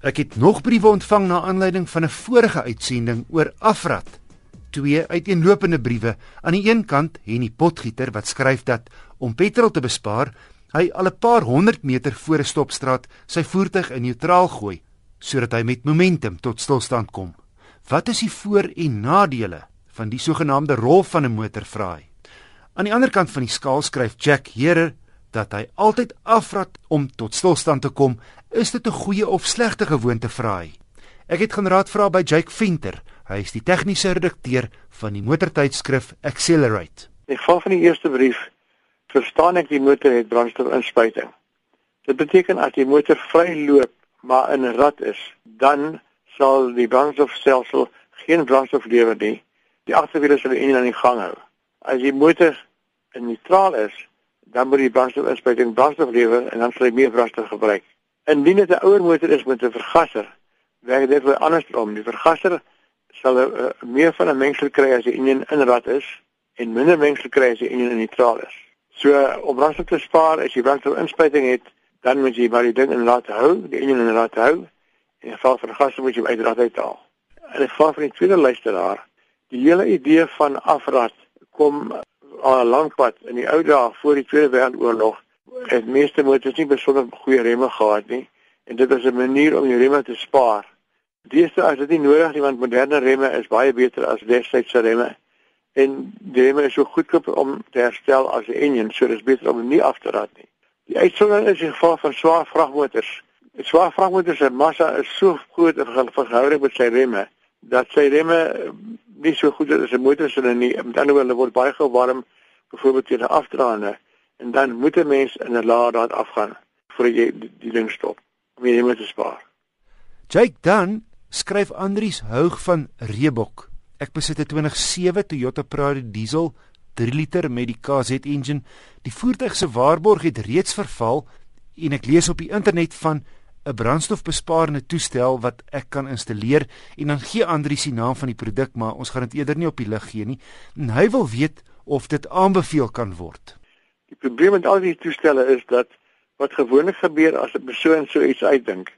Ek het nog briewe ontvang na aanleiding van 'n vorige uitsending oor afrat. Twee uiteenlopende briewe. Aan die een kant Henny Potgieter wat skryf dat om petrol te bespaar, hy al 'n paar honderd meter voor 'n stopstraat sy voertuig in neutraal gooi sodat hy met momentum tot stilstand kom. Wat is die voor- en nadele van die sogenaamde rol van 'n motor vra hy? Aan die ander kant van die skaal skryf Jack Herer dat hy altyd afrat om tot stilstand te kom, is dit 'n goeie of slegte gewoonte vra hy. Ek het gaan raad vra by Jake Venter. Hy is die tegniese redakteur van die motortydskrif Accelerate. In geval van die eerste brief verstaan ek die motor het brandstofinspuiting. Dit beteken as die motor vry loop maar in 'n rad is, dan sal die brandstofstelsel geen brandstof lewer nie. Die agterwiele sal die enjin aan die gang hou. As die motor in neutraal is, dan moet die brandstofinspuiting brandstof lewer en dan sal hy meer brandstof gebruik. Indien dit 'n ouer motor is met 'n vergaser, werk dit weer andersom. Die vergaser sal uh, meer van 'n mengsel kry as die enjin in rad is en minder mengsel kry as die enjin in neutraal is. So om brandstof te spaar as jy brandstofinspuiting het, dan moet jy maar die ding in rad hou, die enjin in rad hou. In geval van vergaser moet jy uit rad uithaal. Ek vra vir die tweede luisteraar, die hele idee van afrad kom al 'n lang pad in die ou dae voor die Tweede Wêreldoorlog het meeste motors nie besonder goeie remme gehad nie en dit was 'n manier om die remme te spaar. Deesdae is dit nie nodig nie want moderne remme is baie beter as destydse remme en die remme is so goedkoop om te herstel as 'n enjin, so dis beter om nie af te rad nie. Die uitsondering is in geval van swaar vragmotors. Swaar vragmotors se massa is so groot in verhouding met sy remme dat sy remme nie so goed is as 'n motor se nie. Met ander woorde word baie gou warm byvoorbeeld teen 'n afdraande en dan moet 'n mens in 'n laer daar afgaan voordat jy die, die ding stop om jy moet spaar. Jake dan skryf Andries Houg van Reebok. Ek besit 'n 2007 Toyota Prado diesel 3 liter met die KZ engine. Die voertuig se waarborg het reeds verval en ek lees op die internet van 'n brandstofbesparende toestel wat ek kan installeer en dan gee Andries die naam van die produk maar ons gaan dit eerder nie op die lig gee nie. En hy wil weet of dit aanbeveel kan word. Die probleem met al die toestelle is dat wat gewoonlik gebeur as 'n persoon so iets uitdink.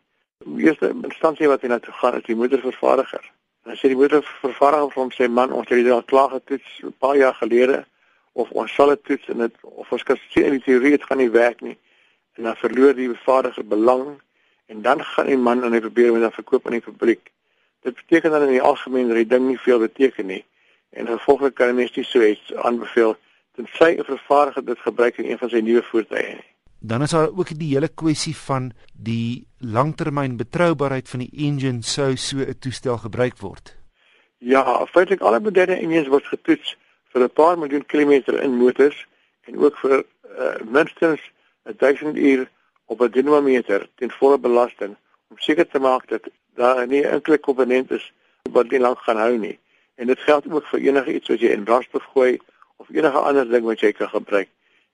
Die eerste instansie wat hy na toe gaan is die motorvervaardiger. Dan sê die motorvervaardiger vir hom sê man ons het dit al klaar getoets 'n paar jaar gelede of ons sal dit toets en dit of ons kan sien in die teorie dit gaan nie werk nie. En dan verloor die vervaardiger belang en dan gaan die man en hy probeer met 'n verkoop aan die publiek. Dit beteken dan in die algemeen dat die ding nie veel beteken nie en gevolglik kan mens nie so iets aanbeveel tensy 'n vervaardiger dit gebruik in een van sy nuwe voertuie nie. Dan is daar ook die hele kwessie van die langtermyn betroubaarheid van die engine sou so 'n toestel gebruik word. Ja, feitelik alle moderne engines word getoets vir 'n paar miljoen kilometer in motors en ook vir uh, minstens 1000 uur op 'n dinamometer ten volle belasting om seker te maak dat daar nie enkele komponent is wat nie lank gaan hou nie. En dit geld ook vir enige iets wat jy in brandstof gooi of enige ander ding wat jy kan gebruik.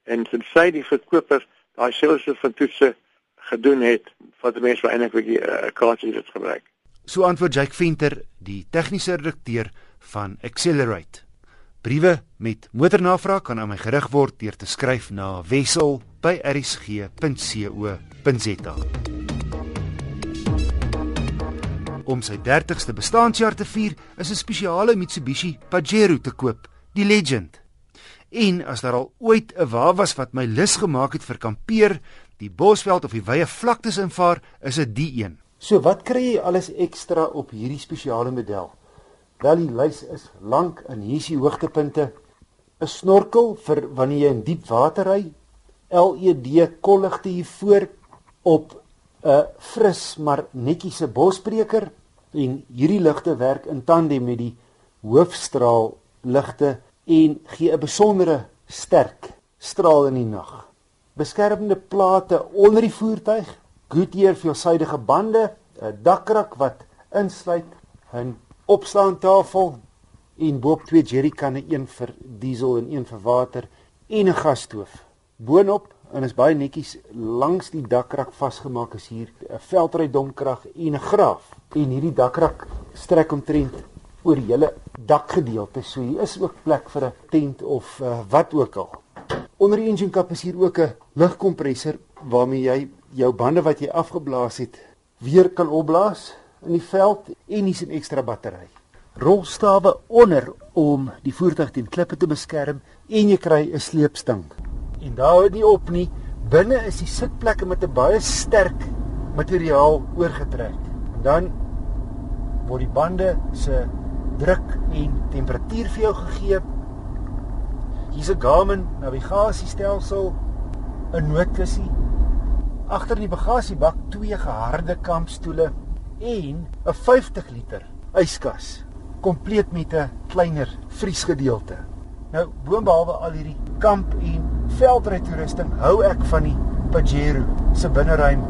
En tensy die verkoper daai selfse van toetse gedoen het, wat mense vir die uh, kaartjies dit gebruik. So antwoord Jake Venter, die tegniese redakteur van Accelerate. Briewe met motornavraag kan aan my gerig word deur te skryf na wissel@rsg.co.za. Om sy 30ste bestaanjaar te vier, is 'n spesiale Mitsubishi Pajero te koop, die Legend. En as daar al ooit 'n wa was wat my lus gemaak het vir kampeer, die Bosveld of die wye vlaktes invaar, is dit die een. So wat kry jy alles ekstra op hierdie spesiale model? Wel die lys is lank en hier is die hoogtepunte. 'n Snorkel vir wanneer jy in diep water ry, LED kolligte hier voor op 'n fris maar netjiese bosbreker en hierdie ligte werk in tandem met die hoofstraal ligte en gee 'n besondere sterk straal in die nag. Beskermende plate onder die voertuig, Goodyear veelsidige bande, 'n dakrak wat insluit 'n opslaantafel en boop twee jerrykanne, een vir diesel en een vir water en 'n gasstoof. Boonop en is baie netjies langs die dakrak vasgemaak is hier 'n veldry domkrag en 'n graaf. En hierdie dakrak strek omtrent oor die hele dakgedeelte. So hier is ook plek vir 'n tent of uh, wat ook al. Onder die engine kap is hier ook 'n lugkompressor waarmee jy jou bande wat jy afgeblaas het weer kan opblaas in die veld en hier's 'n ekstra battery. Rolstawe onder om die voertuig teen klippe te beskerm en jy kry 'n sleepstang. En daar hou dit nie op nie. Binne is die sitplekke met 'n baie sterk materiaal oorgetrek. En dan word die bande se druk en temperatuur vir jou gegee. Hier's 'n Garmin navigasiestelsel, 'n noodkussie. Agter in die bagasiebak twee geharde kampstoele en 'n 50 liter yskas, kompleet met 'n kleiner vriesgedeelte. Nou, boonbehalwe al hierdie kamp en veldry toerusting, hou ek van die Pajero se binneruim.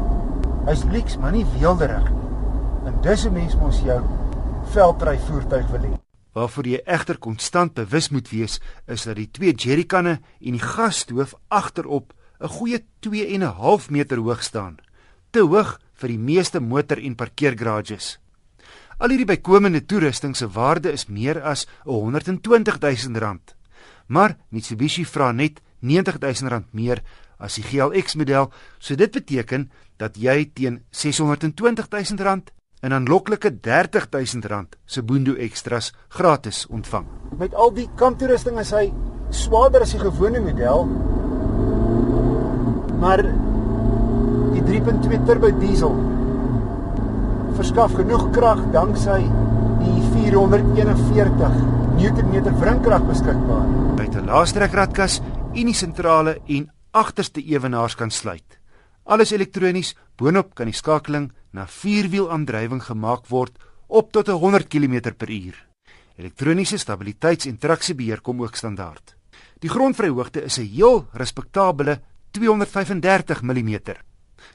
Hy's lyks, maar nie weelderig nie. En dis 'n mens mos jou veldry voertuig wil hê. Waarvoor jy egter konstant bewus moet wees, is dat die twee jerrykanne en die gasstoof agterop 'n goeie 2 en 'n half meter hoog staan. Te hoog vir die meeste motor- en parkeergarages. Al hierdie bykomende toerusting se waarde is meer as 120 000 rand. Maar Mitsubishi vra net 90 000 rand meer as die GLX model, so dit beteken dat jy teen 620 000 rand 'n aanloklike R30000 se Boendo Extras gratis ontvang. Met al die kamptoerusting is hy swaarder as die gewone model. Maar die 3.2 turbo diesel verskaf genoeg krag danksy die 441 Newtonmeter wringkrag beskikbaar. Met 'n laastrekradkas, unie sentrale en agterste ewenaars kan sluit. Alles elektronies, boonop kan die skakeling na vierwielaandrywing gemaak word op tot 100 km/h. Elektroniese stabiliteits- en traksiebeheer kom ook standaard. Die grondvryhoogte is 'n heel respekteerbare 235 mm.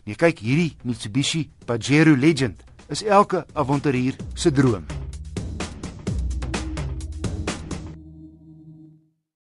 Nee, kyk hierdie Mitsubishi Pajero Legend is elke avonturier se droom.